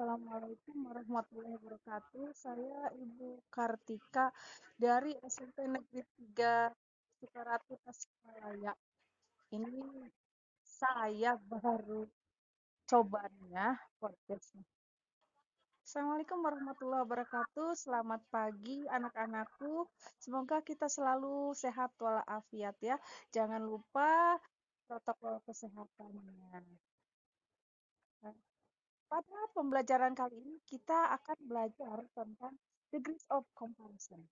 Assalamualaikum warahmatullahi wabarakatuh. Saya Ibu Kartika dari SMP Negeri 3 Sukaratu Tasikmalaya. Ini saya baru cobanya podcastnya. Assalamualaikum warahmatullahi wabarakatuh. Selamat pagi anak-anakku. Semoga kita selalu sehat walafiat ya. Jangan lupa protokol kesehatannya. Pada pembelajaran kali ini kita akan belajar tentang degrees of comparison.